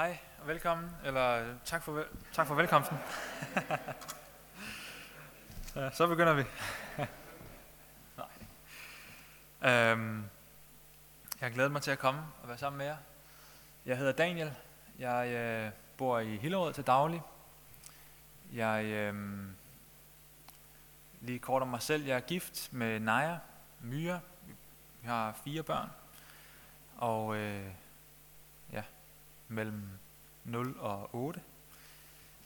Hej og velkommen, eller øh, tak for, vel- tak for velkomsten. ja, så begynder vi. Nej. Øhm, jeg har glædet mig til at komme og være sammen med jer. Jeg hedder Daniel. Jeg øh, bor i Hillerød til daglig. Jeg øh, lige kort om mig selv. Jeg er gift med Naja Myre. Vi har fire børn. Og øh, mellem 0 og 8.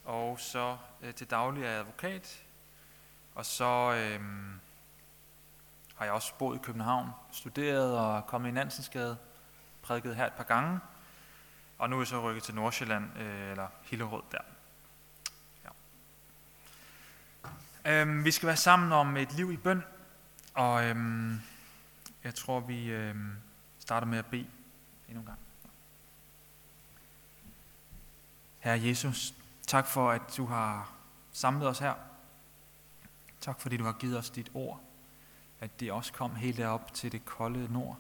Og så øh, til daglig er jeg advokat. Og så øh, har jeg også boet i København, studeret og kommet i Nansensgade, prædiket her et par gange. Og nu er jeg så rykket til Nordsjælland, øh, eller Hillerød der. Ja. Øh, vi skal være sammen om et liv i bøn, og øh, jeg tror, vi øh, starter med at bede endnu en gang. Herre Jesus, tak for, at du har samlet os her. Tak fordi du har givet os dit ord, at det også kom helt derop til det kolde nord,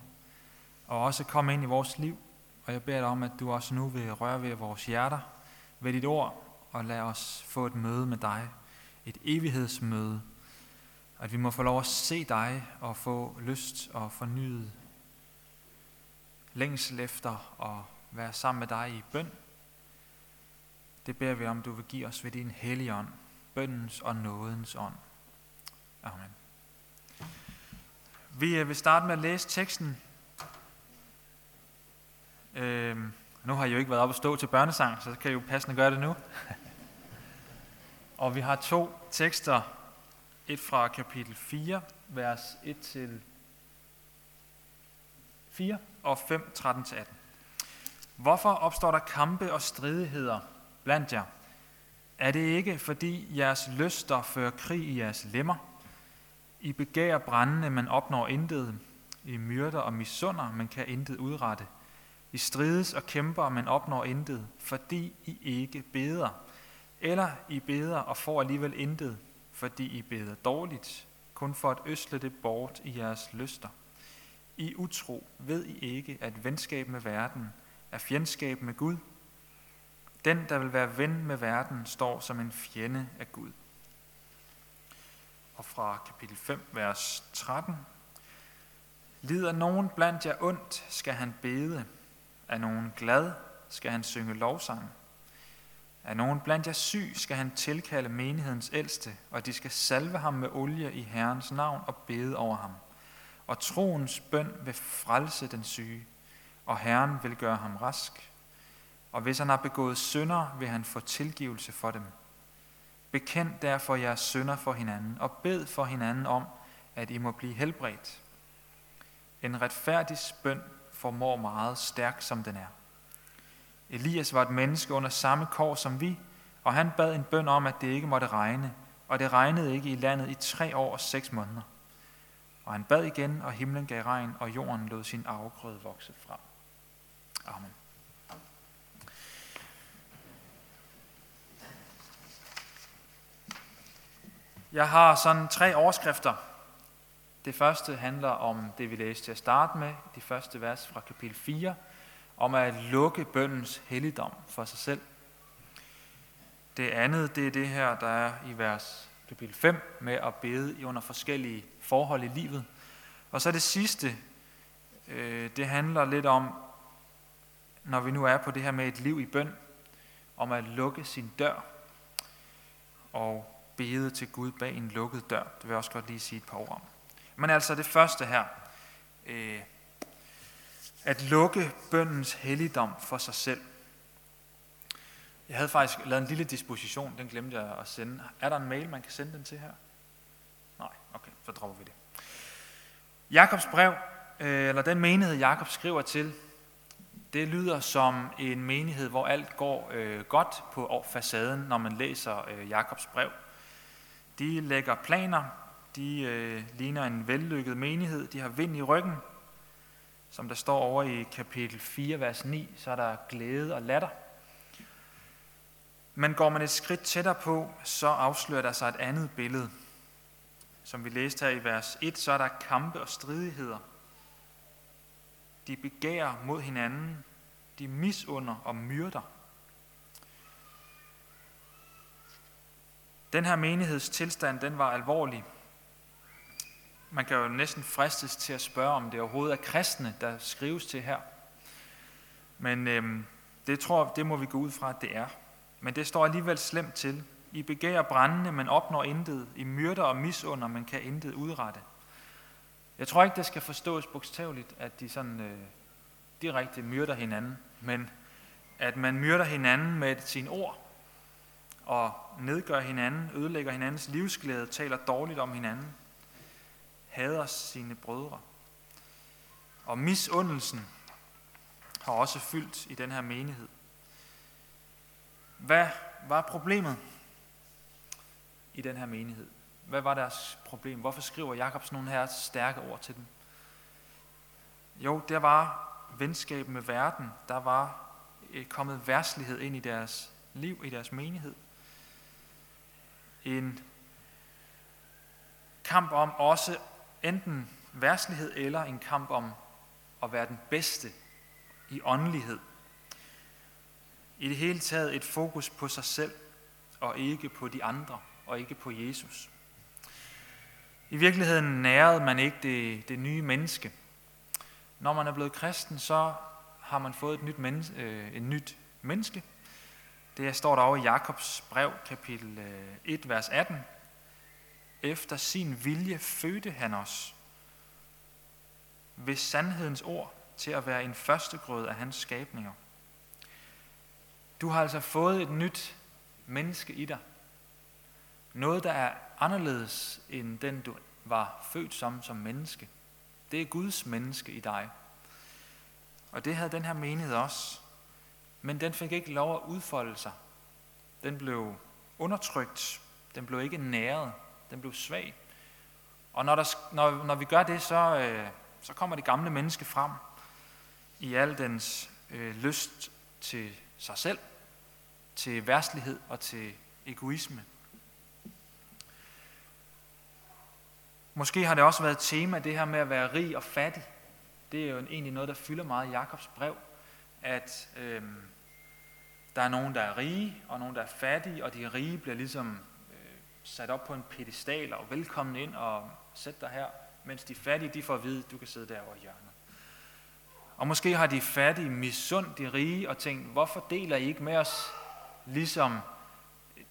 og også kom ind i vores liv. Og jeg beder dig om, at du også nu vil røre ved vores hjerter, ved dit ord, og lad os få et møde med dig, et evighedsmøde, at vi må få lov at se dig og få lyst og fornyet længsel efter at være sammen med dig i bøn. Det beder vi om, du vil give os ved din hellige ånd, bøndens og nådens ånd. Amen. Vi øh, vil starte med at læse teksten. Øhm, nu har I jo ikke været op og stå til børnesang, så kan I jo passende gøre det nu. og vi har to tekster. Et fra kapitel 4, vers 1 til 4 og 5, 13 til 18. Hvorfor opstår der kampe og stridigheder blandt jer? Er det ikke, fordi jeres lyster fører krig i jeres lemmer? I begærer brændende, men opnår intet. I myrder og misunder, men kan intet udrette. I strides og kæmper, men opnår intet, fordi I ikke beder. Eller I beder og får alligevel intet, fordi I beder dårligt, kun for at øsle det bort i jeres lyster. I utro ved I ikke, at venskab med verden er fjendskab med Gud. Den, der vil være ven med verden, står som en fjende af Gud. Og fra kapitel 5, vers 13. Lider nogen blandt jer ondt, skal han bede. Er nogen glad, skal han synge lovsang. Er nogen blandt jer syg, skal han tilkalde menighedens ældste, og de skal salve ham med olie i Herrens navn og bede over ham. Og troens bøn vil frelse den syge, og Herren vil gøre ham rask. Og hvis han har begået synder, vil han få tilgivelse for dem. Bekend derfor jeres synder for hinanden, og bed for hinanden om, at I må blive helbredt. En retfærdig bøn formår meget stærk, som den er. Elias var et menneske under samme kår som vi, og han bad en bøn om, at det ikke måtte regne, og det regnede ikke i landet i tre år og seks måneder. Og han bad igen, og himlen gav regn, og jorden lod sin afgrøde vokse frem. Amen. Jeg har sådan tre overskrifter. Det første handler om det, vi læste til at starte med, de første vers fra kapitel 4, om at lukke bøndens helligdom for sig selv. Det andet, det er det her, der er i vers kapitel 5, med at bede under forskellige forhold i livet. Og så det sidste, øh, det handler lidt om, når vi nu er på det her med et liv i bøn, om at lukke sin dør og bede til Gud bag en lukket dør. Det vil jeg også godt lige sige et par ord om. Men altså det første her, øh, at lukke bøndens helligdom for sig selv. Jeg havde faktisk lavet en lille disposition, den glemte jeg at sende. Er der en mail, man kan sende den til her? Nej, okay, så dropper vi det. Jakobs brev, øh, eller den menighed, Jakob skriver til, det lyder som en menighed, hvor alt går øh, godt på facaden, når man læser øh, Jakobs brev. De lægger planer, de øh, ligner en vellykket menighed, de har vind i ryggen. Som der står over i kapitel 4, vers 9, så er der glæde og latter. Men går man et skridt tættere på, så afslører der sig et andet billede. Som vi læste her i vers 1, så er der kampe og stridigheder. De begærer mod hinanden, de misunder og myrder. Den her menighedstilstand, den var alvorlig. Man kan jo næsten fristes til at spørge, om det overhovedet er kristne, der skrives til her. Men øhm, det tror det må vi gå ud fra, at det er. Men det står alligevel slemt til. I begærer brændende, men opnår intet. I myrder og misunder, men kan intet udrette. Jeg tror ikke, det skal forstås bogstaveligt, at de sådan øh, direkte myrder hinanden, men at man myrder hinanden med sine ord, og nedgør hinanden, ødelægger hinandens livsglæde, taler dårligt om hinanden, hader sine brødre. Og misundelsen har også fyldt i den her menighed. Hvad var problemet i den her menighed? Hvad var deres problem? Hvorfor skriver Jakobs nogle her stærke ord til dem? Jo, der var venskab med verden. Der var eh, kommet værslighed ind i deres liv, i deres menighed. En kamp om også enten værslighed eller en kamp om at være den bedste i åndelighed. I det hele taget et fokus på sig selv og ikke på de andre og ikke på Jesus. I virkeligheden nærede man ikke det, det nye menneske. Når man er blevet kristen, så har man fået et nyt, menneske, øh, et nyt menneske. Det står der over i Jakobs brev, kapitel øh, 1, vers 18. Efter sin vilje fødte han os ved sandhedens ord til at være en førstegrød af hans skabninger. Du har altså fået et nyt menneske i dig. Noget, der er anderledes end den, du var født som som menneske. Det er Guds menneske i dig. Og det havde den her menighed også. Men den fik ikke lov at udfolde sig. Den blev undertrykt. Den blev ikke næret. Den blev svag. Og når, der, når, når vi gør det, så, øh, så kommer det gamle menneske frem i al dens øh, lyst til sig selv, til værstlighed og til egoisme. Måske har det også været et tema, det her med at være rig og fattig. Det er jo egentlig noget, der fylder meget i Jakobs brev, at øhm, der er nogen, der er rige, og nogen, der er fattige, og de rige bliver ligesom øh, sat op på en pedestal og velkommen ind og sæt dig her, mens de fattige, de får at vide, at du kan sidde der over hjørnet. Og måske har de fattige misundt de rige og tænkt, hvorfor deler I ikke med os, ligesom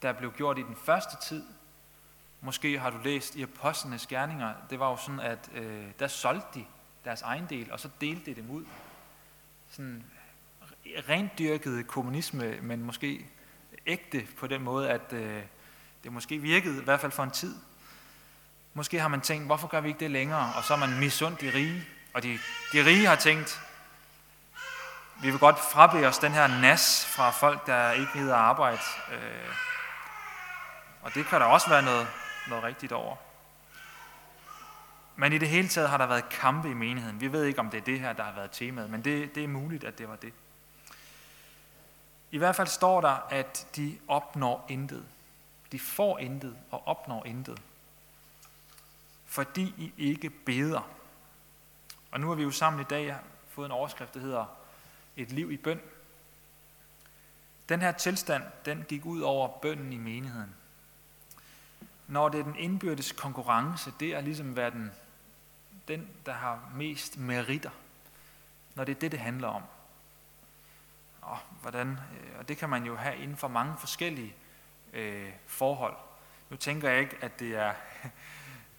der blev gjort i den første tid, Måske har du læst i Apostlenes Gerninger, det var jo sådan, at øh, der solgte de deres egen del, og så delte de dem ud. Sådan rent kommunisme, men måske ægte på den måde, at øh, det måske virkede, i hvert fald for en tid. Måske har man tænkt, hvorfor gør vi ikke det længere? Og så er man misundt de rige. Og de, de rige har tænkt, vi vil godt frabede os den her nas fra folk, der ikke gider arbejde. Øh, og det kan der også være noget, noget rigtigt over. Men i det hele taget har der været kampe i menigheden. Vi ved ikke, om det er det her, der har været temaet, men det, det er muligt, at det var det. I hvert fald står der, at de opnår intet. De får intet og opnår intet. Fordi I ikke beder. Og nu har vi jo sammen i dag fået en overskrift, der hedder Et liv i bøn. Den her tilstand, den gik ud over bønnen i menigheden når det er den indbyrdes konkurrence, det er ligesom være den, den, der har mest meritter. Når det er det, det handler om. Og, hvordan, øh, og det kan man jo have inden for mange forskellige øh, forhold. Nu tænker jeg ikke, at det er,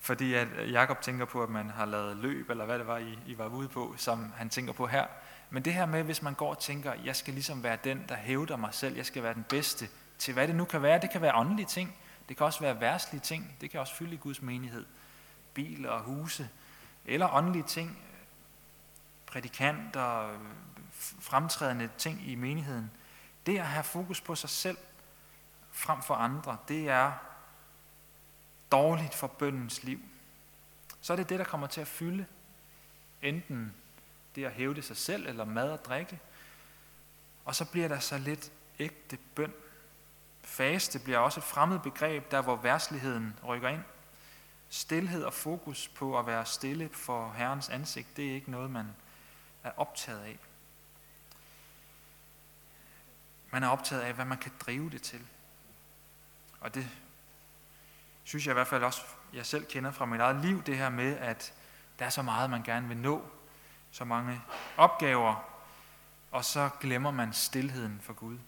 fordi at Jakob tænker på, at man har lavet løb, eller hvad det var, I, I var ude på, som han tænker på her. Men det her med, hvis man går og tænker, jeg skal ligesom være den, der hævder mig selv, jeg skal være den bedste, til hvad det nu kan være, det kan være åndelige ting, det kan også være værtslige ting. Det kan også fylde i Guds menighed. Biler og huse. Eller åndelige ting. Prædikanter, fremtrædende ting i menigheden. Det at have fokus på sig selv frem for andre, det er dårligt for bøndens liv. Så er det det, der kommer til at fylde enten det at hævde sig selv, eller mad og drikke. Og så bliver der så lidt ægte bøn Faste bliver også et fremmed begreb, der hvor værsligheden rykker ind. Stilhed og fokus på at være stille for Herrens ansigt, det er ikke noget, man er optaget af. Man er optaget af, hvad man kan drive det til. Og det synes jeg i hvert fald også, jeg selv kender fra mit eget liv, det her med, at der er så meget, man gerne vil nå, så mange opgaver, og så glemmer man stillheden for Gud.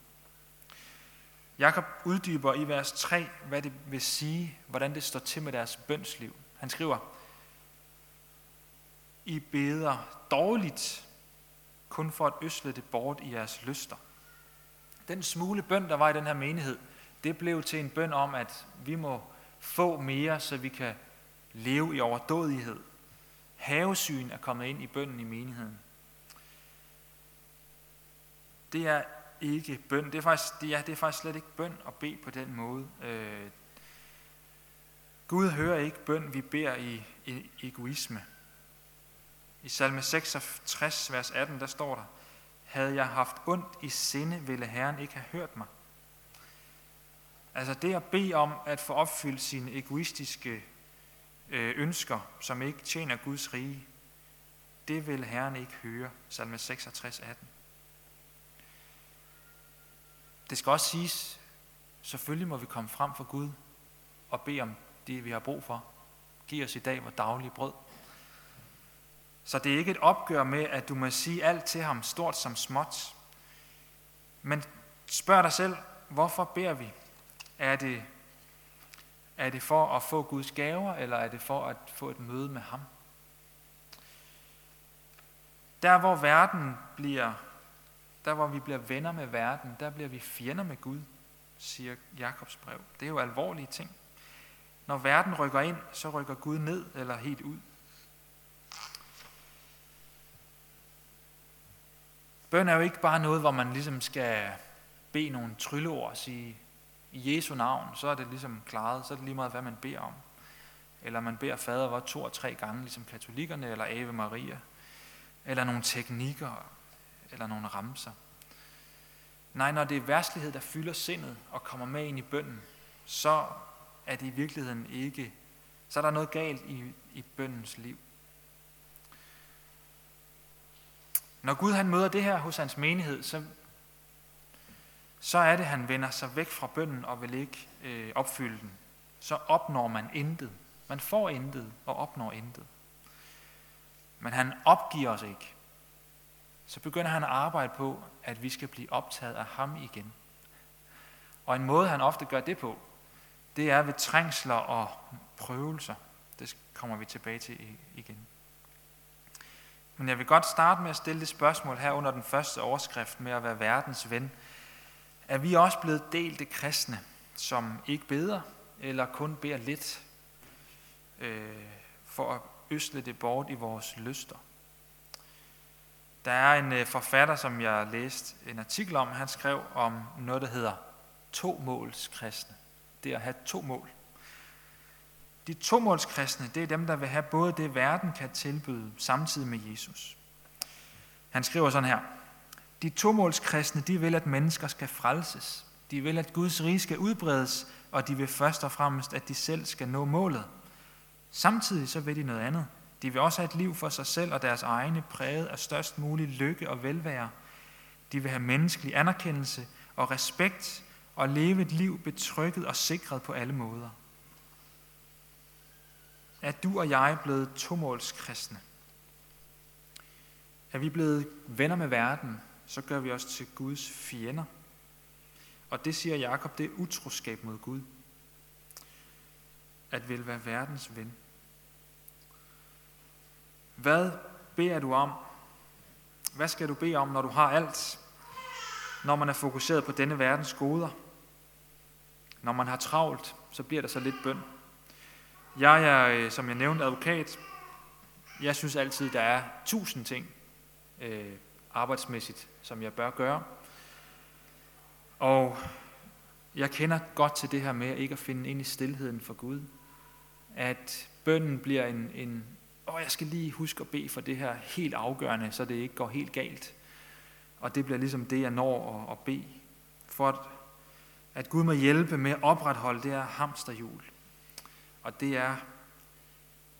Jakob uddyber i vers 3, hvad det vil sige, hvordan det står til med deres bønsliv. Han skriver, I beder dårligt, kun for at øsle det bort i jeres lyster. Den smule bøn, der var i den her menighed, det blev til en bøn om, at vi må få mere, så vi kan leve i overdådighed. Havesyn er kommet ind i bønnen i menigheden. Det er ikke bøn. Det er faktisk, det er, det er faktisk slet ikke bøn at bede på den måde. Øh, Gud hører ikke bøn, vi beder i, i egoisme. I salme 66, vers 18, der står der, havde jeg haft ondt i sinde, ville Herren ikke have hørt mig. Altså det at bede om at få opfyldt sine egoistiske øh, ønsker, som ikke tjener Guds rige, det vil Herren ikke høre. Salme 66, 18. Det skal også siges, selvfølgelig må vi komme frem for Gud og bede om det, vi har brug for. Giv os i dag vores daglige brød. Så det er ikke et opgør med, at du må sige alt til ham, stort som småt. Men spørg dig selv, hvorfor beder vi? Er det, er det for at få Guds gaver, eller er det for at få et møde med ham? Der hvor verden bliver, der hvor vi bliver venner med verden, der bliver vi fjender med Gud, siger Jakobs brev. Det er jo alvorlige ting. Når verden rykker ind, så rykker Gud ned eller helt ud. Bøn er jo ikke bare noget, hvor man ligesom skal bede nogle trylleord og sige, i Jesu navn, så er det ligesom klaret, så er det lige meget, hvad man beder om. Eller man beder fader var to og tre gange, ligesom katolikkerne, eller Ave Maria. Eller nogle teknikker, eller nogle ramser. Nej, når det er værtslighed, der fylder sindet og kommer med ind i bønden, så er det i virkeligheden ikke, så er der noget galt i, i bøndens liv. Når Gud han møder det her hos hans menighed, så, så er det, han vender sig væk fra bønden og vil ikke øh, opfylde den. Så opnår man intet. Man får intet og opnår intet. Men han opgiver os ikke. Så begynder han at arbejde på, at vi skal blive optaget af ham igen. Og en måde, han ofte gør det på, det er ved trængsler og prøvelser. Det kommer vi tilbage til igen. Men jeg vil godt starte med at stille det spørgsmål her under den første overskrift med at være verdens ven. Er vi også blevet delte kristne, som ikke beder, eller kun beder lidt, øh, for at øsle det bort i vores lyster? Der er en øh, forfatter, som jeg læste en artikel om, han skrev om noget, der hedder to måls kristne. Det er at have to mål. De tomålskristne, det er dem, der vil have både det, verden kan tilbyde, samtidig med Jesus. Han skriver sådan her. De tomålskristne, de vil, at mennesker skal frelses. De vil, at Guds rige skal udbredes, og de vil først og fremmest, at de selv skal nå målet. Samtidig så vil de noget andet. De vil også have et liv for sig selv og deres egne, præget af størst mulig lykke og velvære. De vil have menneskelig anerkendelse og respekt og leve et liv betrykket og sikret på alle måder er du og jeg blevet tomålskristne. Er vi blevet venner med verden, så gør vi os til Guds fjender. Og det siger Jakob, det er utroskab mod Gud. At vil være verdens ven. Hvad beder du om? Hvad skal du bede om, når du har alt? Når man er fokuseret på denne verdens goder? Når man har travlt, så bliver der så lidt bøn. Jeg er, øh, som jeg nævnte, advokat. Jeg synes altid, der er tusind ting øh, arbejdsmæssigt, som jeg bør gøre. Og jeg kender godt til det her med ikke at finde ind i stillheden for Gud. At bønden bliver en, en åh, jeg skal lige huske at bede for det her helt afgørende, så det ikke går helt galt. Og det bliver ligesom det, jeg når at, at bede. For at, at Gud må hjælpe med at opretholde det her hamsterhjul og det er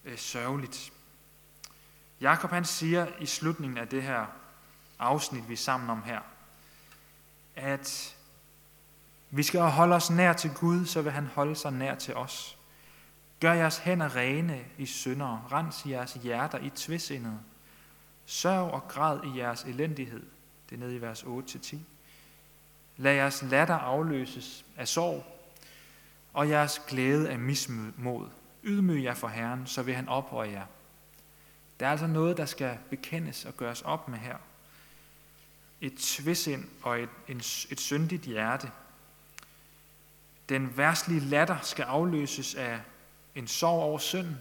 øh, sørgeligt. Jakob han siger i slutningen af det her afsnit, vi er sammen om her, at vi skal holde os nær til Gud, så vil han holde sig nær til os. Gør jeres hænder rene i synder, rens jeres hjerter i tvisindet. Sørg og græd i jeres elendighed. Det er nede i vers 8-10. Lad jeres latter afløses af sorg, og jeres glæde af mismod. Ydmyg jer for Herren, så vil han ophøje jer. Der er altså noget, der skal bekendes og gøres op med her. Et tvisind og et, en, et syndigt hjerte. Den værstlige latter skal afløses af en sorg over synd,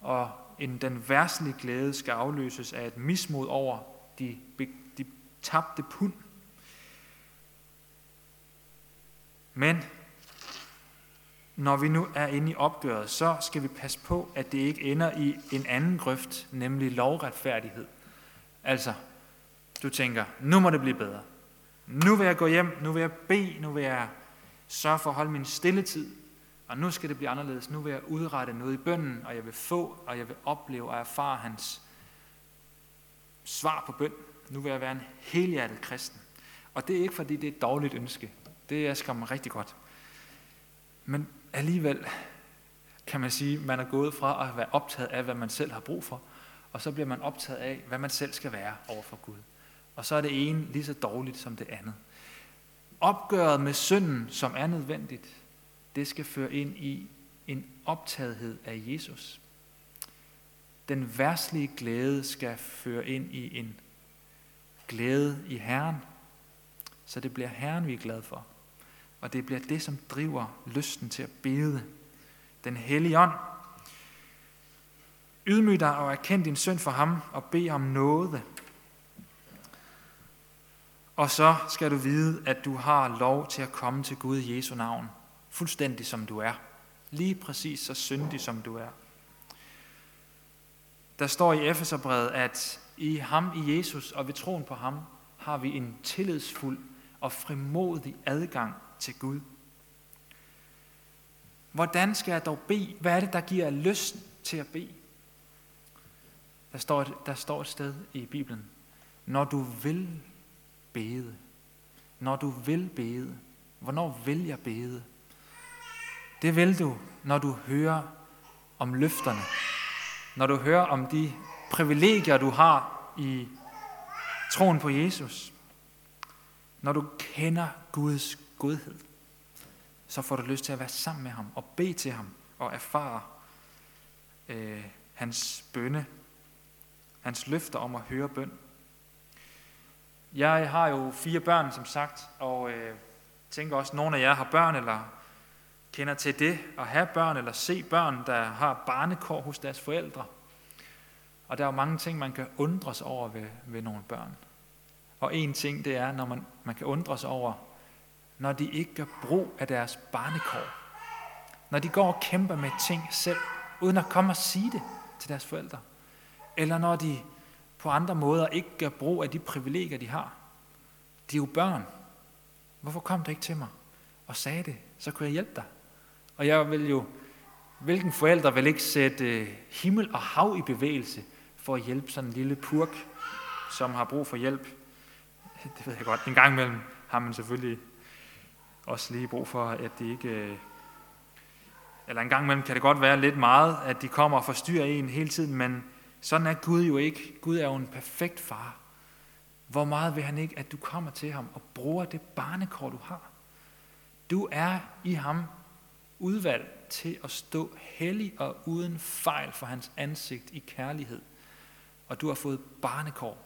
og en, den værstlige glæde skal afløses af et mismod over de, de tabte pund. Men når vi nu er inde i opgøret, så skal vi passe på, at det ikke ender i en anden grøft, nemlig lovretfærdighed. Altså, du tænker, nu må det blive bedre. Nu vil jeg gå hjem, nu vil jeg bede, nu vil jeg sørge for at holde min stilletid, og nu skal det blive anderledes. Nu vil jeg udrette noget i bønden, og jeg vil få, og jeg vil opleve og erfare hans svar på bøn. Nu vil jeg være en helhjertet kristen. Og det er ikke, fordi det er et dårligt ønske. Det er skam rigtig godt. Men alligevel kan man sige, man er gået fra at være optaget af, hvad man selv har brug for, og så bliver man optaget af, hvad man selv skal være over for Gud. Og så er det ene lige så dårligt som det andet. Opgøret med synden, som er nødvendigt, det skal føre ind i en optagethed af Jesus. Den værslige glæde skal føre ind i en glæde i Herren, så det bliver Herren, vi er glade for. Og det bliver det, som driver lysten til at bede. Den hellige ånd. Ydmyg dig og erkend din synd for ham og bed om noget. Og så skal du vide, at du har lov til at komme til Gud i Jesu navn, fuldstændig som du er. Lige præcis så syndig som du er. Der står i Efeserbrevet, at i ham, i Jesus og ved troen på ham, har vi en tillidsfuld og frimodig adgang til Gud. Hvordan skal jeg dog bede? Hvad er det, der giver lyst til at bede? Der står, et, der står et sted i Bibelen. Når du vil bede. Når du vil bede. Hvornår vil jeg bede? Det vil du, når du hører om løfterne. Når du hører om de privilegier, du har i troen på Jesus. Når du kender Guds godhed, så får du lyst til at være sammen med ham og bede til ham og erfare øh, hans bønne, hans løfter om at høre bøn. Jeg har jo fire børn, som sagt, og øh, tænker også, at nogle af jer har børn, eller kender til det, at have børn, eller se børn, der har barnekår hos deres forældre. Og der er jo mange ting, man kan undres over ved, ved nogle børn. Og en ting, det er, når man, man kan undres over, når de ikke gør brug af deres barnekår. Når de går og kæmper med ting selv, uden at komme og sige det til deres forældre. Eller når de på andre måder ikke gør brug af de privilegier, de har. De er jo børn. Hvorfor kom du ikke til mig og sagde det? Så kunne jeg hjælpe dig. Og jeg vil jo, hvilken forælder vil ikke sætte øh, himmel og hav i bevægelse for at hjælpe sådan en lille purk, som har brug for hjælp? Det ved jeg godt. En gang imellem har man selvfølgelig også lige brug for, at de ikke... Øh, eller en gang imellem kan det godt være lidt meget, at de kommer og forstyrrer en hele tiden, men sådan er Gud jo ikke. Gud er jo en perfekt far. Hvor meget vil han ikke, at du kommer til ham og bruger det barnekår, du har? Du er i ham udvalgt til at stå hellig og uden fejl for hans ansigt i kærlighed. Og du har fået barnekår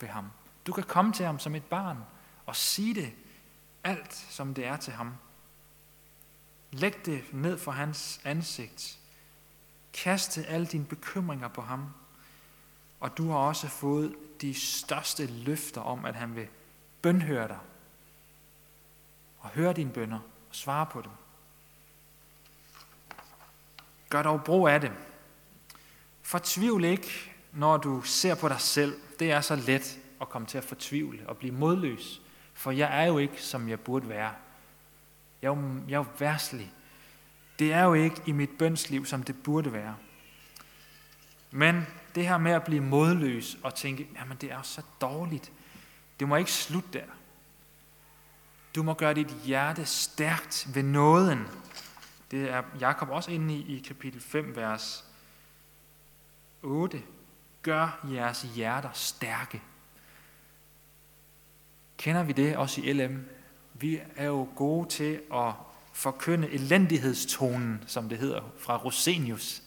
ved ham. Du kan komme til ham som et barn og sige det alt, som det er til ham. Læg det ned for hans ansigt. Kaste alle dine bekymringer på ham. Og du har også fået de største løfter om, at han vil bønhøre dig. Og høre dine bønder og svare på dem. Gør dog brug af det. Fortvivl ikke, når du ser på dig selv. Det er så let at komme til at fortvivle og blive modløs. For jeg er jo ikke, som jeg burde være. Jeg er jo, jeg er jo værslig. Det er jo ikke i mit bønsliv, som det burde være. Men det her med at blive modløs og tænke, jamen det er så dårligt. Det må ikke slutte der. Du må gøre dit hjerte stærkt ved nåden. Det er Jakob også inde i, i kapitel 5, vers 8. Gør jeres hjerter stærke. Kender vi det også i LM? Vi er jo gode til at forkynde elendighedstonen, som det hedder, fra Rosenius.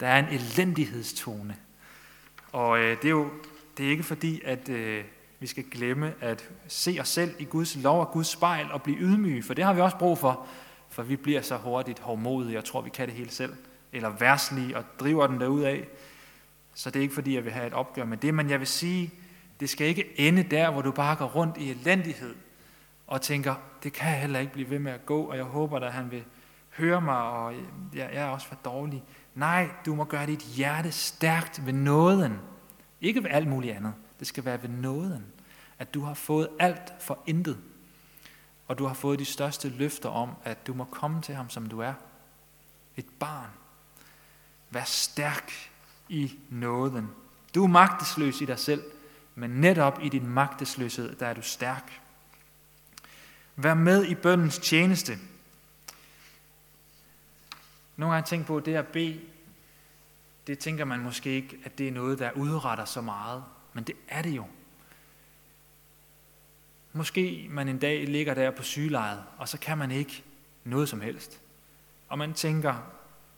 Der er en elendighedstone. Og øh, det er jo det er ikke fordi, at øh, vi skal glemme at se os selv i Guds lov og Guds spejl og blive ydmyge, for det har vi også brug for, for vi bliver så hurtigt hårdmodige og tror, vi kan det hele selv, eller værslige og driver den derud af. Så det er ikke fordi, jeg vil have et opgør med det, men jeg vil sige, det skal ikke ende der, hvor du bare går rundt i elendighed og tænker, det kan jeg heller ikke blive ved med at gå, og jeg håber, at han vil høre mig, og øh, jeg er også for dårlig. Nej, du må gøre dit hjerte stærkt ved nåden. Ikke ved alt muligt andet. Det skal være ved nåden. At du har fået alt for intet. Og du har fået de største løfter om, at du må komme til ham, som du er. Et barn. Vær stærk i nåden. Du er magtesløs i dig selv, men netop i din magtesløshed, der er du stærk. Vær med i bøndens tjeneste. Nogle gange tænkt på, at det at bede, det tænker man måske ikke, at det er noget, der udretter så meget. Men det er det jo. Måske man en dag ligger der på sygelejet, og så kan man ikke noget som helst. Og man tænker,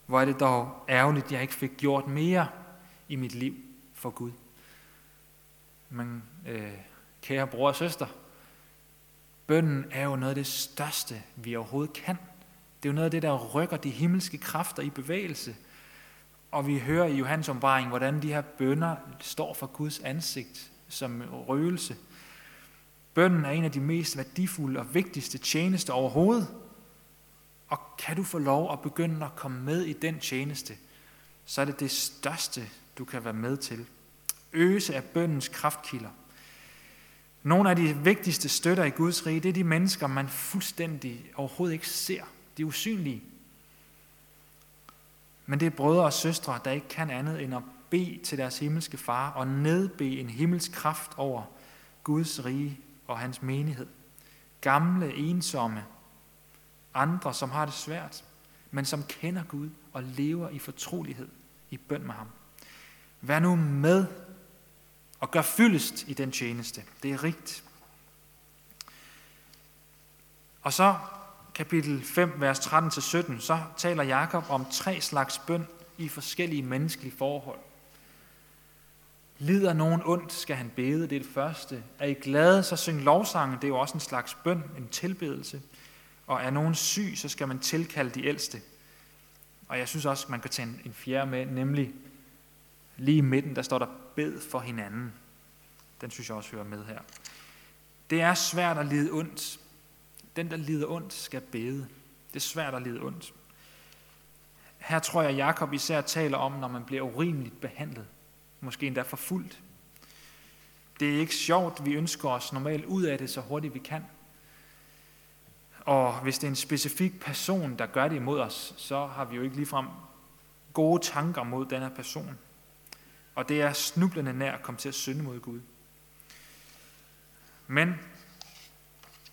hvor er det dog ærgerligt, at jeg ikke fik gjort mere i mit liv for Gud. Men øh, kære bror og søster, bønden er jo noget af det største, vi overhovedet kan. Det er jo noget af det, der rykker de himmelske kræfter i bevægelse. Og vi hører i Johannes ombaring, hvordan de her bønder står for Guds ansigt som røgelse. Bønden er en af de mest værdifulde og vigtigste tjenester overhovedet. Og kan du få lov at begynde at komme med i den tjeneste, så er det det største, du kan være med til. Øse af bøndens kraftkilder. Nogle af de vigtigste støtter i Guds rige, det er de mennesker, man fuldstændig overhovedet ikke ser. De er usynlige. Men det er brødre og søstre, der ikke kan andet end at bede til deres himmelske far og nedbe en himmelsk kraft over Guds rige og hans menighed. Gamle, ensomme, andre, som har det svært, men som kender Gud og lever i fortrolighed i bøn med ham. Vær nu med og gør fyldest i den tjeneste. Det er rigt. Og så kapitel 5, vers 13-17, så taler Jakob om tre slags bøn i forskellige menneskelige forhold. Lider nogen ondt, skal han bede, det er det første. Er I glade, så syng lovsangen, det er jo også en slags bøn, en tilbedelse. Og er nogen syg, så skal man tilkalde de ældste. Og jeg synes også, man kan tage en fjerde med, nemlig lige i midten, der står der, bed for hinanden. Den synes jeg også hører med her. Det er svært at lide ondt, den, der lider ondt, skal bede. Det er svært at lide ondt. Her tror jeg, at Jakob især taler om, når man bliver urimeligt behandlet. Måske endda forfulgt. Det er ikke sjovt, vi ønsker os normalt ud af det så hurtigt vi kan. Og hvis det er en specifik person, der gør det imod os, så har vi jo ikke ligefrem gode tanker mod denne person. Og det er snublende nær at komme til at synde mod Gud. Men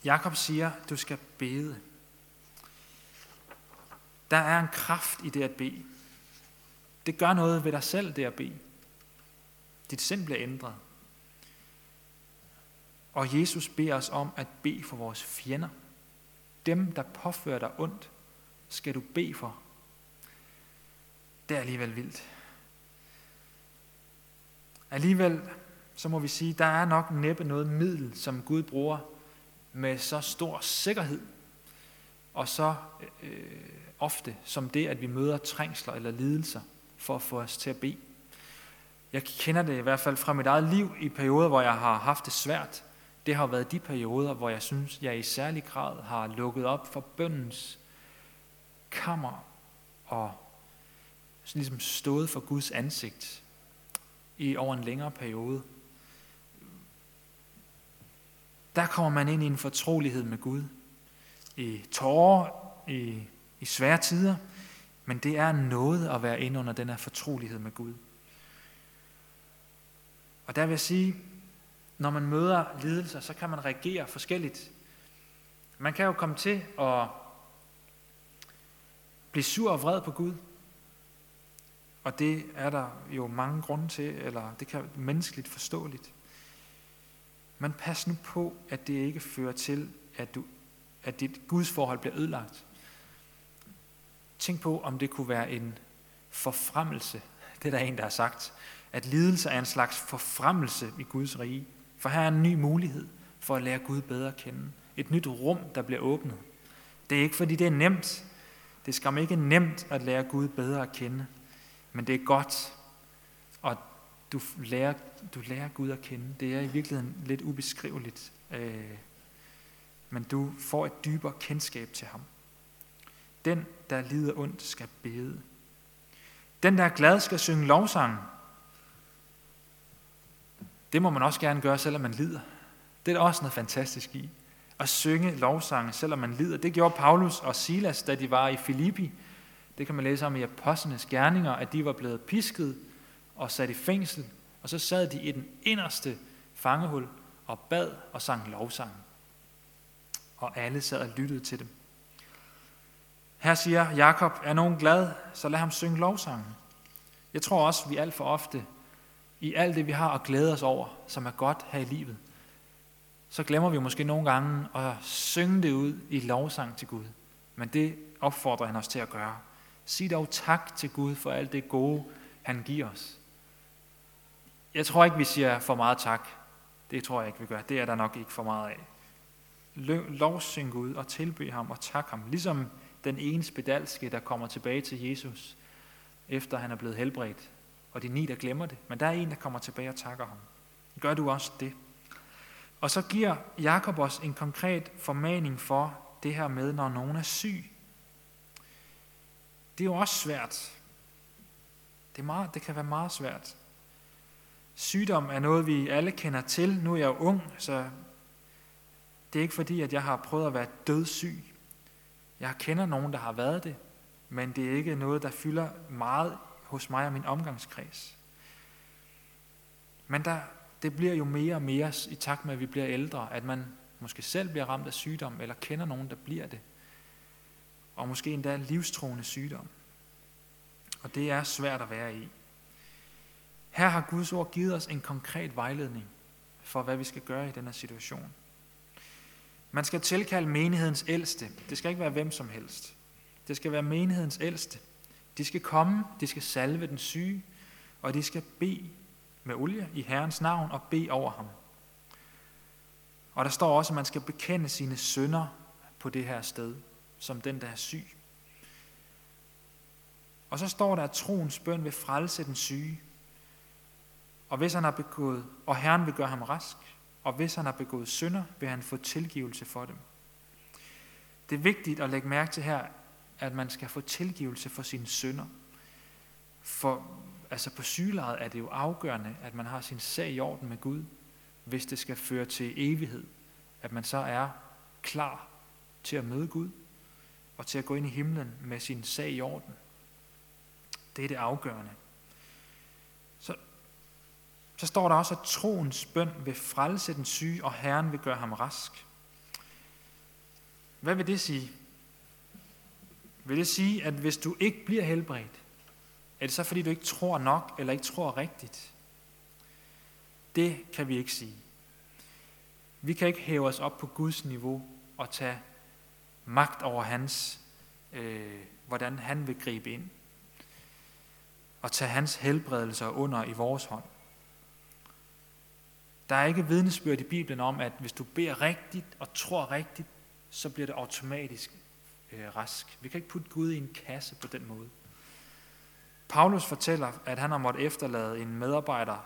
Jakob siger, du skal bede. Der er en kraft i det at bede. Det gør noget ved dig selv, det at bede. Dit sind bliver ændret. Og Jesus beder os om at bede for vores fjender. Dem, der påfører dig ondt, skal du bede for. Det er alligevel vildt. Alligevel, så må vi sige, der er nok næppe noget middel, som Gud bruger med så stor sikkerhed, og så øh, ofte som det, at vi møder trængsler eller lidelser for at få os til at bede. Jeg kender det i hvert fald fra mit eget liv i perioder, hvor jeg har haft det svært. Det har været de perioder, hvor jeg synes, jeg i særlig grad har lukket op for bøndens kammer og ligesom stået for Guds ansigt i over en længere periode der kommer man ind i en fortrolighed med Gud. I tårer, i, i svære tider, men det er noget at være inde under den her fortrolighed med Gud. Og der vil jeg sige, når man møder lidelser, så kan man reagere forskelligt. Man kan jo komme til at blive sur og vred på Gud. Og det er der jo mange grunde til, eller det kan være menneskeligt forståeligt. Men pas nu på, at det ikke fører til, at, du, at dit Guds forhold bliver ødelagt. Tænk på, om det kunne være en forfremmelse. Det er der en, der har sagt. At lidelse er en slags forfremmelse i Guds rige. For her er en ny mulighed for at lære Gud bedre at kende. Et nyt rum, der bliver åbnet. Det er ikke, fordi det er nemt. Det skal ikke nemt at lære Gud bedre at kende. Men det er godt, og du lærer, du lærer Gud at kende. Det er i virkeligheden lidt ubeskriveligt. Øh, men du får et dybere kendskab til ham. Den, der lider ondt, skal bede. Den, der er glad, skal synge lovsang. Det må man også gerne gøre, selvom man lider. Det er der også noget fantastisk i. At synge lovsange, selvom man lider. Det gjorde Paulus og Silas, da de var i Filippi. Det kan man læse om i Apostlenes Gerninger, at de var blevet pisket og sat i fængsel. Og så sad de i den inderste fangehul og bad og sang lovsang. Og alle sad og lyttede til dem. Her siger Jakob, er nogen glad, så lad ham synge lovsangen. Jeg tror også, vi alt for ofte, i alt det vi har at glæde os over, som er godt her i livet, så glemmer vi måske nogle gange at synge det ud i lovsang til Gud. Men det opfordrer han os til at gøre. Sig dog tak til Gud for alt det gode, han giver os. Jeg tror ikke, vi siger for meget tak. Det tror jeg ikke, vi gør. Det er der nok ikke for meget af. Lovsyn Gud og tilby ham og tak ham. Ligesom den ene spedalske, der kommer tilbage til Jesus, efter han er blevet helbredt. Og de ni, der glemmer det. Men der er en, der kommer tilbage og takker ham. Gør du også det? Og så giver Jakob os en konkret formaning for det her med, når nogen er syg. Det er jo også svært. Det, er meget, det kan være meget svært. Sygdom er noget, vi alle kender til. Nu er jeg jo ung, så det er ikke fordi, at jeg har prøvet at være dødssyg. Jeg kender nogen, der har været det, men det er ikke noget, der fylder meget hos mig og min omgangskreds. Men der, det bliver jo mere og mere i takt med, at vi bliver ældre, at man måske selv bliver ramt af sygdom, eller kender nogen, der bliver det. Og måske endda livstruende sygdom. Og det er svært at være i. Her har Guds ord givet os en konkret vejledning for, hvad vi skal gøre i den her situation. Man skal tilkalde menighedens ældste. Det skal ikke være hvem som helst. Det skal være menighedens ældste. De skal komme, de skal salve den syge, og de skal bede med olie i Herrens navn og bede over ham. Og der står også, at man skal bekende sine sønder på det her sted, som den, der er syg. Og så står der, at troens bøn vil frelse den syge. Og hvis han har begået, og Herren vil gøre ham rask, og hvis han har begået synder, vil han få tilgivelse for dem. Det er vigtigt at lægge mærke til her, at man skal få tilgivelse for sine synder. For altså på sygelejet er det jo afgørende, at man har sin sag i orden med Gud, hvis det skal føre til evighed. At man så er klar til at møde Gud, og til at gå ind i himlen med sin sag i orden. Det er det afgørende. Så, så står der også, at troens bøn vil frelse den syge, og Herren vil gøre ham rask. Hvad vil det sige? Vil det sige, at hvis du ikke bliver helbredt, er det så fordi, du ikke tror nok, eller ikke tror rigtigt? Det kan vi ikke sige. Vi kan ikke hæve os op på Guds niveau og tage magt over hans, øh, hvordan han vil gribe ind. Og tage hans helbredelser under i vores hånd. Der er ikke vidnesbyrd i Bibelen om, at hvis du beder rigtigt og tror rigtigt, så bliver det automatisk øh, rask. Vi kan ikke putte Gud i en kasse på den måde. Paulus fortæller, at han har måttet efterlade en medarbejder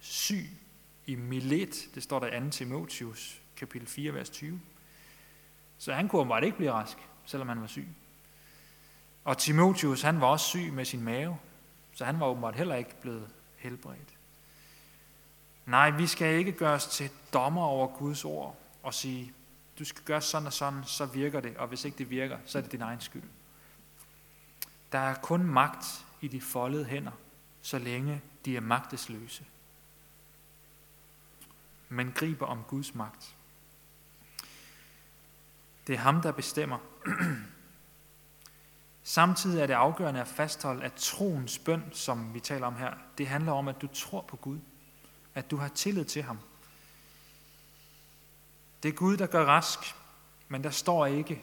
syg i Milet. Det står der i 2. Timotheus, kapitel 4, vers 20. Så han kunne bare ikke blive rask, selvom han var syg. Og Timotheus, han var også syg med sin mave, så han var åbenbart heller ikke blevet helbredt. Nej, vi skal ikke gøre os til dommer over Guds ord og sige, du skal gøre sådan og sådan, så virker det, og hvis ikke det virker, så er det din egen skyld. Der er kun magt i de foldede hænder, så længe de er magtesløse. Men griber om Guds magt. Det er ham, der bestemmer. Samtidig er det afgørende at fastholde, at troens bøn, som vi taler om her, det handler om, at du tror på Gud. At du har tillid til ham. Det er Gud, der gør rask, men der står ikke,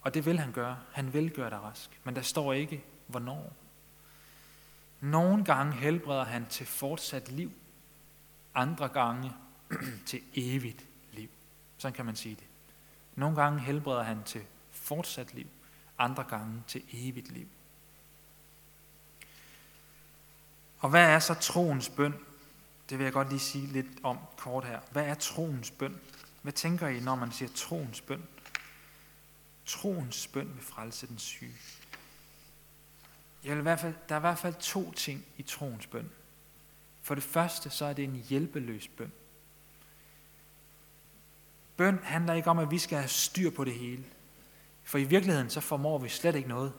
og det vil han gøre. Han vil gøre dig rask, men der står ikke, hvornår. Nogle gange helbreder han til fortsat liv, andre gange til evigt liv. Sådan kan man sige det. Nogle gange helbreder han til fortsat liv, andre gange til evigt liv. Og hvad er så troens bøn? Det vil jeg godt lige sige lidt om kort her. Hvad er troens bøn? Hvad tænker I, når man siger troens bøn? Troens bøn vil frelse den syge. Jeg vil i hvert fald, der er i hvert fald to ting i troens bøn. For det første, så er det en hjælpeløs bøn. Bøn handler ikke om, at vi skal have styr på det hele. For i virkeligheden, så formår vi slet ikke noget.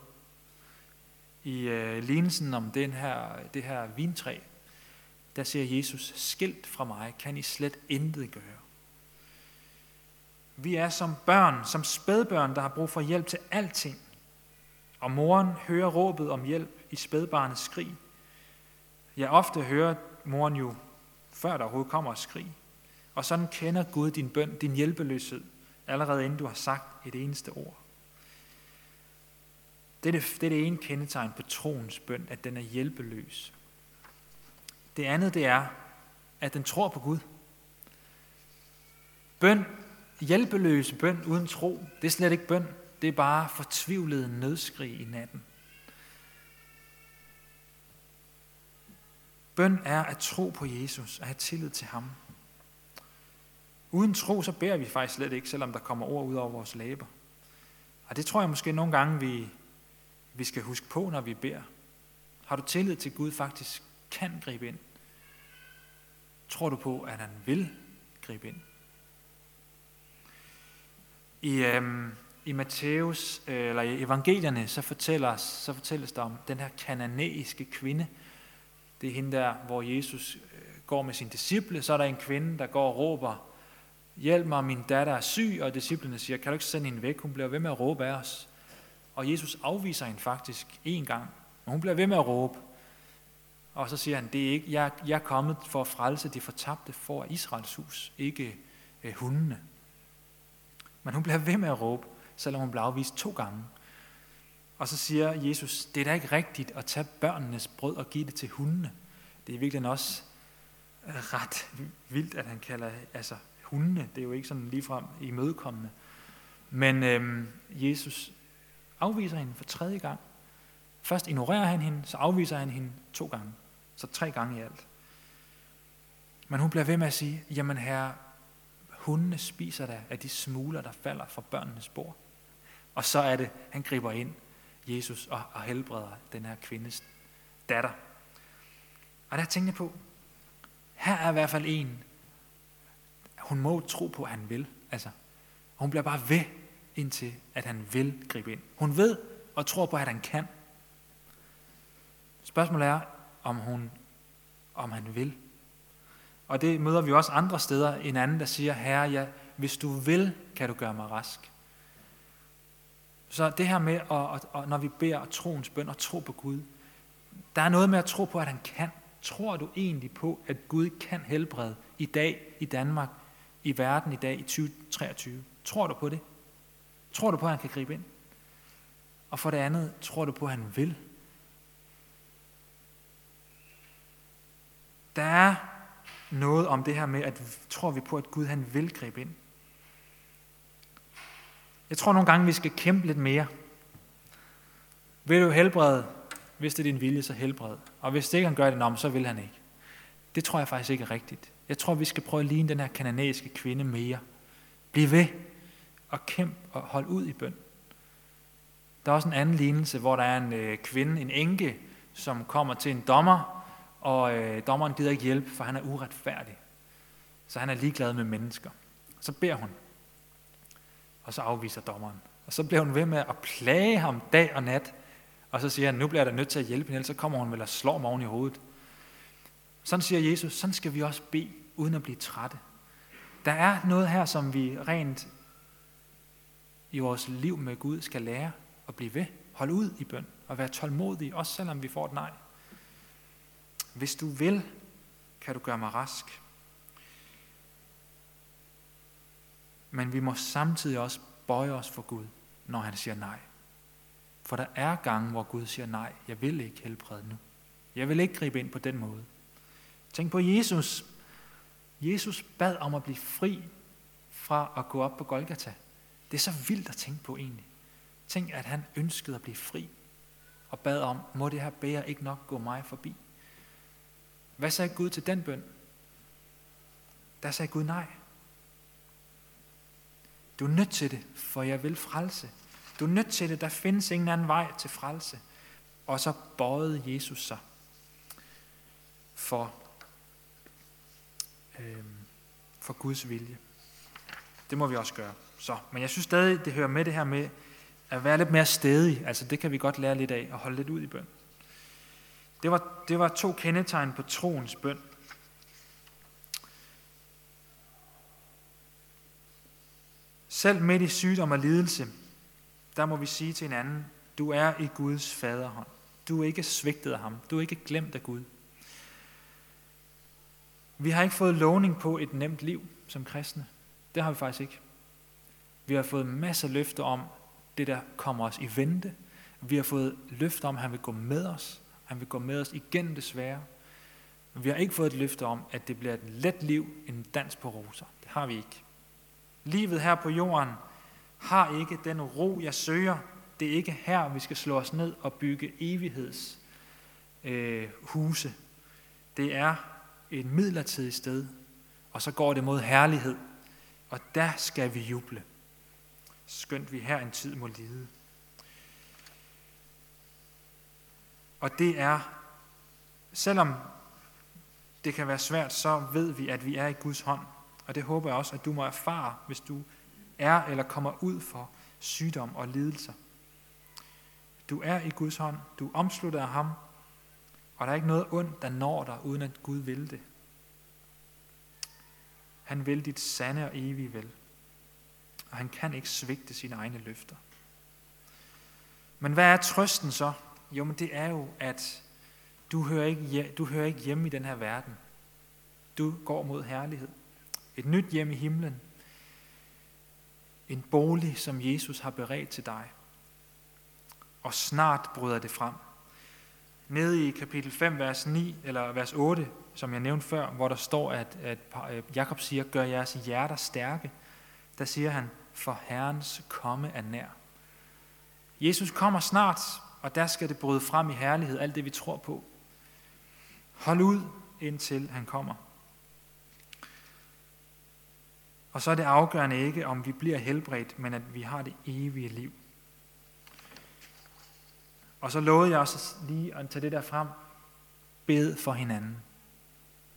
I øh, lignelsen om den her, det her vintræ, der siger Jesus, skilt fra mig kan I slet intet gøre. Vi er som børn, som spædbørn, der har brug for hjælp til alting. Og moren hører råbet om hjælp i spædbarnets skrig. Jeg ofte hører moren jo, før der overhovedet kommer og skrig. Og sådan kender Gud din bøn, din hjælpeløshed, allerede inden du har sagt et eneste ord. Det er det, det er det ene kendetegn på troens bøn, at den er hjælpeløs. Det andet det er, at den tror på Gud. Bøn, hjælpeløs bøn uden tro, det er slet ikke bøn. Det er bare fortvivlet nødskrig i natten. Bøn er at tro på Jesus, at have tillid til ham. Uden tro, så beder vi faktisk slet ikke, selvom der kommer ord ud over vores læber. Og det tror jeg måske nogle gange, vi, vi skal huske på, når vi beder. Har du tillid til, at Gud faktisk kan gribe ind? Tror du på, at han vil gribe ind? I, øhm, i Matthæus, øh, eller i evangelierne, så, fortælles, så fortælles der om den her kananæiske kvinde. Det er hende der, hvor Jesus øh, går med sine disciple. Så er der en kvinde, der går og råber, hjælp mig, min datter er syg, og disciplene siger, kan du ikke sende hende væk? Hun bliver ved med at råbe af os. Og Jesus afviser hende faktisk en gang, men hun bliver ved med at råbe. Og så siger han, det er ikke, jeg, jeg er kommet for at frelse de fortabte for Israels hus, ikke øh, hundene. Men hun bliver ved med at råbe, selvom hun bliver afvist to gange. Og så siger Jesus, det er da ikke rigtigt at tage børnenes brød og give det til hundene. Det er virkelig også øh, ret vildt, at han kalder altså, hundene. Det er jo ikke sådan ligefrem imødekommende. Men øhm, Jesus afviser hende for tredje gang. Først ignorerer han hende, så afviser han hende to gange. Så tre gange i alt. Men hun bliver ved med at sige, jamen herre, hundene spiser da af de smuler, der falder fra børnenes bord. Og så er det, han griber ind, Jesus, og, og helbreder den her kvindes datter. Og der tænkte jeg på, her er i hvert fald en, hun må tro på, at han vil. Altså, hun bliver bare ved, indtil at han vil gribe ind. Hun ved og tror på, at han kan. Spørgsmålet er, om, hun, om han vil. Og det møder vi også andre steder. En anden, der siger, Herre, ja, hvis du vil, kan du gøre mig rask. Så det her med, at, at, at når vi beder troens bøn og tro på Gud, der er noget med at tro på, at han kan. Tror du egentlig på, at Gud kan helbrede i dag i Danmark, i verden i dag i 2023? Tror du på det? Tror du på, at han kan gribe ind? Og for det andet, tror du på, at han vil? Der er noget om det her med, at tror vi på, at Gud han vil gribe ind. Jeg tror nogle gange, vi skal kæmpe lidt mere. Vil du helbrede? Hvis det er din vilje, så helbred. Og hvis det ikke han gør det, så vil han ikke. Det tror jeg faktisk ikke er rigtigt. Jeg tror, vi skal prøve at ligne den her kananæiske kvinde mere. Bliv ved og kæmp og hold ud i bøn. Der er også en anden lignelse, hvor der er en øh, kvinde, en enke, som kommer til en dommer, og øh, dommeren gider ikke hjælpe, for han er uretfærdig. Så han er ligeglad med mennesker. Så beder hun, og så afviser dommeren. Og så bliver hun ved med at plage ham dag og nat, og så siger han, nu bliver der nødt til at hjælpe hende, ellers så kommer hun vel og slår mig oven i hovedet. Sådan siger Jesus, sådan skal vi også bede, uden at blive trætte. Der er noget her, som vi rent i vores liv med Gud skal lære. at blive ved. Hold ud i bøn og være tålmodig, også selvom vi får et nej. Hvis du vil, kan du gøre mig rask. Men vi må samtidig også bøje os for Gud, når han siger nej. For der er gange, hvor Gud siger nej, jeg vil ikke helbrede nu. Jeg vil ikke gribe ind på den måde. Tænk på Jesus. Jesus bad om at blive fri fra at gå op på Golgata. Det er så vildt at tænke på egentlig. Tænk, at han ønskede at blive fri og bad om, må det her bære ikke nok gå mig forbi. Hvad sagde Gud til den bøn? Der sagde Gud nej. Du er nødt til det, for jeg vil frelse. Du er nødt til det, der findes ingen anden vej til frelse. Og så bøjede Jesus sig for, øh, for Guds vilje. Det må vi også gøre. Så, men jeg synes stadig, det hører med det her med at være lidt mere stedig. Altså det kan vi godt lære lidt af, at holde lidt ud i bøn. Det var, det var to kendetegn på troens bøn. Selv midt i sygdom og lidelse, der må vi sige til hinanden, du er i Guds faderhånd. Du er ikke svigtet af ham. Du er ikke glemt af Gud. Vi har ikke fået lovning på et nemt liv som kristne. Det har vi faktisk ikke. Vi har fået masser af løfter om det, der kommer os i vente. Vi har fået løfter om, at han vil gå med os. Han vil gå med os igennem det svære. Vi har ikke fået et løfte om, at det bliver et let liv, en dans på roser. Det har vi ikke. Livet her på jorden har ikke den ro, jeg søger. Det er ikke her, vi skal slå os ned og bygge evigheds øh, huse. Det er et midlertidigt sted, og så går det mod herlighed. Og der skal vi juble. Skønt vi her en tid må lide. Og det er, selvom det kan være svært, så ved vi, at vi er i Guds hånd. Og det håber jeg også, at du må erfare, hvis du er eller kommer ud for sygdom og lidelser. Du er i Guds hånd, du er omsluttet af ham, og der er ikke noget ondt, der når dig, uden at Gud vil det. Han vil dit sande og evige vel. Og han kan ikke svigte sine egne løfter. Men hvad er trøsten så? Jo, men det er jo, at du hører ikke, du hører ikke hjemme i den her verden. Du går mod herlighed. Et nyt hjem i himlen. En bolig, som Jesus har beredt til dig. Og snart bryder det frem. Nede i kapitel 5, vers 9, eller vers 8, som jeg nævnte før, hvor der står, at, at øh, Jakob siger, gør jeres hjerter stærke, der siger han, for Herrens komme er nær. Jesus kommer snart, og der skal det bryde frem i herlighed, alt det vi tror på. Hold ud, indtil han kommer. Og så er det afgørende ikke, om vi bliver helbredt, men at vi har det evige liv. Og så lovede jeg også lige at tage det der frem. Bed for hinanden.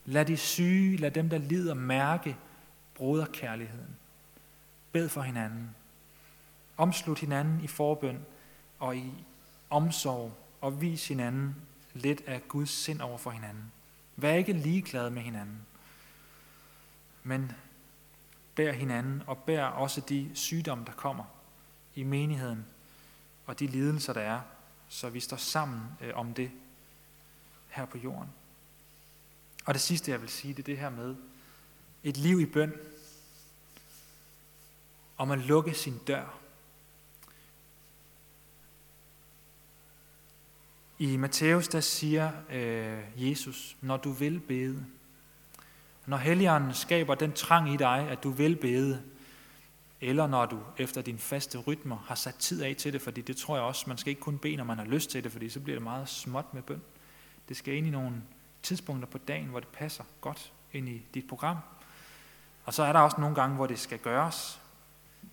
Lad de syge, lad dem, der lider, mærke broderkærligheden. Bed for hinanden. Omslut hinanden i forbøn og i omsorg og vis hinanden lidt af Guds sind over for hinanden. Vær ikke ligeglad med hinanden, men bær hinanden og bær også de sygdomme, der kommer i menigheden og de lidelser, der er, så vi står sammen øh, om det her på jorden. Og det sidste, jeg vil sige, det er det her med et liv i bøn, om at lukke sin dør I Matthæus, der siger øh, Jesus, når du vil bede, når Helligånden skaber den trang i dig, at du vil bede, eller når du efter din faste rytmer har sat tid af til det, fordi det tror jeg også, man skal ikke kun bede, når man har lyst til det, fordi så bliver det meget småt med bøn. Det skal ind i nogle tidspunkter på dagen, hvor det passer godt ind i dit program. Og så er der også nogle gange, hvor det skal gøres,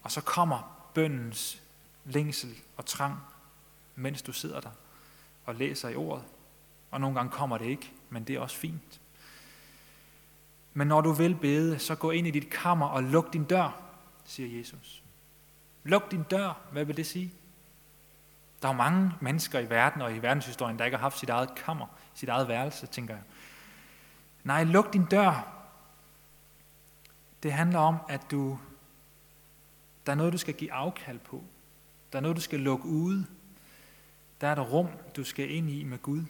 og så kommer bøndens længsel og trang, mens du sidder der og læser i ordet. Og nogle gange kommer det ikke, men det er også fint. Men når du vil bede, så gå ind i dit kammer og luk din dør, siger Jesus. Luk din dør. Hvad vil det sige? Der er mange mennesker i verden og i verdenshistorien, der ikke har haft sit eget kammer, sit eget værelse, tænker jeg. Nej, luk din dør. Det handler om, at du, der er noget, du skal give afkald på. Der er noget, du skal lukke ude. Der er et rum, du skal ind i med Gud.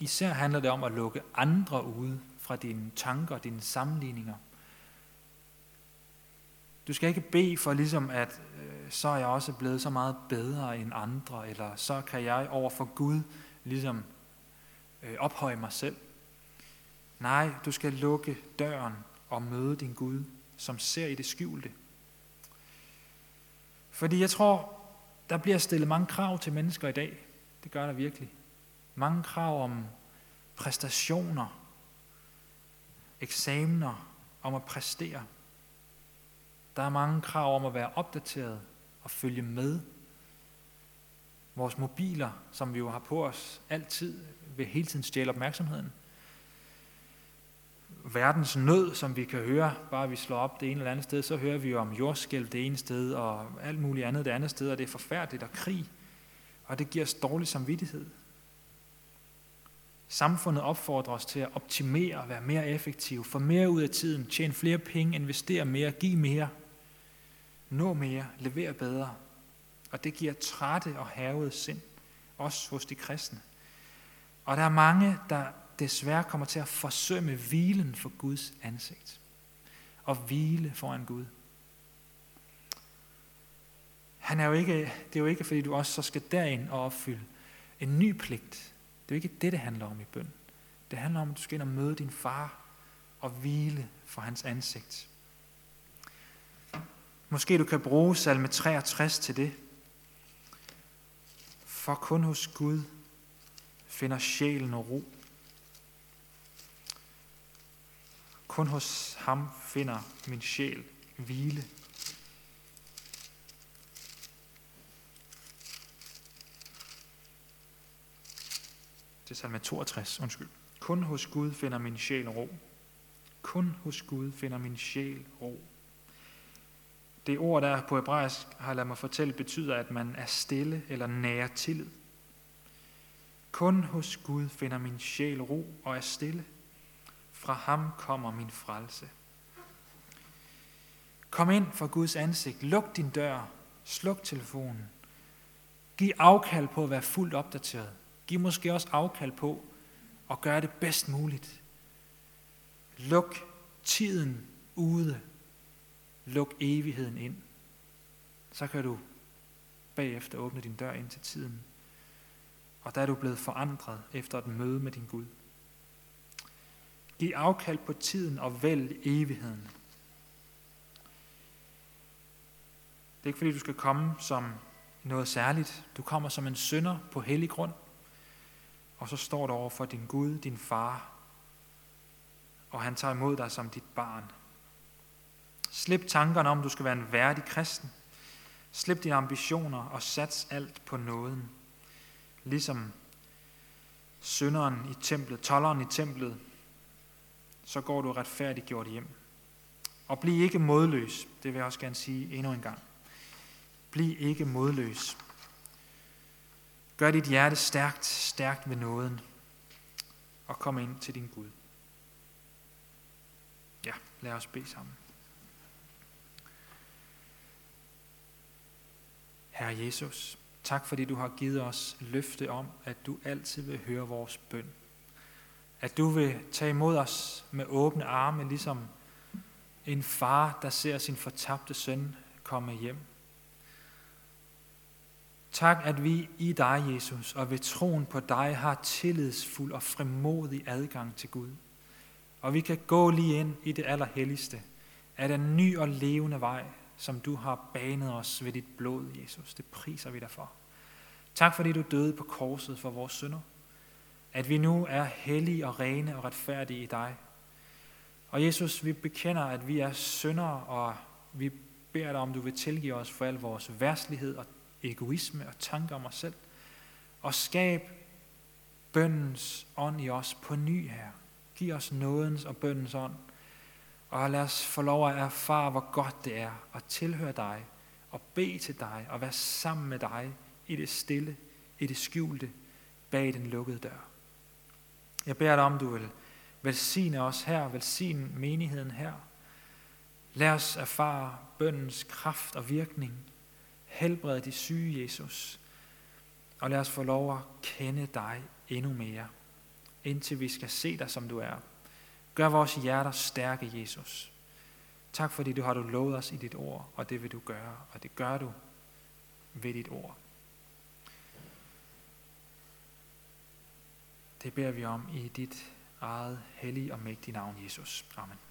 Især handler det om at lukke andre ude fra dine tanker, dine sammenligninger. Du skal ikke bede for ligesom, at øh, så er jeg også blevet så meget bedre end andre, eller så kan jeg over for Gud ligesom øh, ophøje mig selv. Nej, du skal lukke døren og møde din Gud, som ser i det skjulte. Fordi jeg tror, der bliver stillet mange krav til mennesker i dag. Det gør der virkelig. Mange krav om præstationer, eksamener, om at præstere. Der er mange krav om at være opdateret og følge med. Vores mobiler, som vi jo har på os altid, vil hele tiden stjæle opmærksomheden. Verdens nød, som vi kan høre, bare vi slår op det ene eller andet sted, så hører vi jo om jordskælv det ene sted, og alt muligt andet det andet sted, og det er forfærdeligt, og krig. Og det giver os dårlig samvittighed. Samfundet opfordrer os til at optimere, være mere effektive, få mere ud af tiden, tjene flere penge, investere mere, give mere, nå mere, levere bedre. Og det giver trætte og havede sind, også hos de kristne. Og der er mange, der desværre kommer til at forsømme hvilen for Guds ansigt. Og hvile foran Gud. Han er jo ikke, det er jo ikke, fordi du også så skal derind og opfylde en ny pligt. Det er jo ikke det, det handler om i bøn. Det handler om, at du skal ind og møde din far og hvile for hans ansigt. Måske du kan bruge salme 63 til det. For kun hos Gud finder sjælen og ro. Kun hos ham finder min sjæl hvile. Det er salme 62, undskyld. Kun hos Gud finder min sjæl ro. Kun hos Gud finder min sjæl ro. Det ord, der på hebraisk har ladet mig fortælle, betyder, at man er stille eller nærer tillid. Kun hos Gud finder min sjæl ro og er stille. Fra ham kommer min frelse. Kom ind for Guds ansigt. Luk din dør. Sluk telefonen. Giv afkald på at være fuldt opdateret. Giv måske også afkald på at gøre det bedst muligt. Luk tiden ude. Luk evigheden ind. Så kan du bagefter åbne din dør ind til tiden. Og der er du blevet forandret efter et møde med din Gud. Giv afkald på tiden og vælg evigheden. Det er ikke fordi, du skal komme som noget særligt. Du kommer som en synder på hellig grund. Og så står du over for din Gud, din far, og han tager imod dig som dit barn. Slip tankerne om, du skal være en værdig kristen. Slip dine ambitioner og sats alt på nåden. Ligesom synderen i templet, tolleren i templet, så går du retfærdigt gjort hjem. Og bliv ikke modløs, det vil jeg også gerne sige endnu en gang. Bliv ikke modløs. Gør dit hjerte stærkt, stærkt ved nåden, og kom ind til din Gud. Ja, lad os bede sammen. Herre Jesus, tak fordi du har givet os løfte om, at du altid vil høre vores bøn. At du vil tage imod os med åbne arme, ligesom en far, der ser sin fortabte søn komme hjem. Tak, at vi i dig, Jesus, og ved troen på dig har tillidsfuld og frimodig adgang til Gud. Og vi kan gå lige ind i det allerhelligste af den ny og levende vej, som du har banet os ved dit blod, Jesus. Det priser vi dig for. Tak fordi du døde på korset for vores synder. At vi nu er hellige og rene og retfærdige i dig. Og Jesus, vi bekender, at vi er syndere, og vi beder dig om, du vil tilgive os for al vores værslighed og egoisme og tanker om os selv. Og skab bøndens ånd i os på ny her. Giv os nådens og bøndens ånd. Og lad os få lov at erfare, hvor godt det er at tilhøre dig og bede til dig og være sammen med dig i det stille, i det skjulte, bag den lukkede dør. Jeg beder dig om, du vil velsigne os her, velsigne menigheden her. Lad os erfare bøndens kraft og virkning Helbred de syge, Jesus. Og lad os få lov at kende dig endnu mere, indtil vi skal se dig, som du er. Gør vores hjerter stærke, Jesus. Tak fordi du har du lovet os i dit ord, og det vil du gøre, og det gør du ved dit ord. Det beder vi om i dit eget hellige og mægtige navn, Jesus. Amen.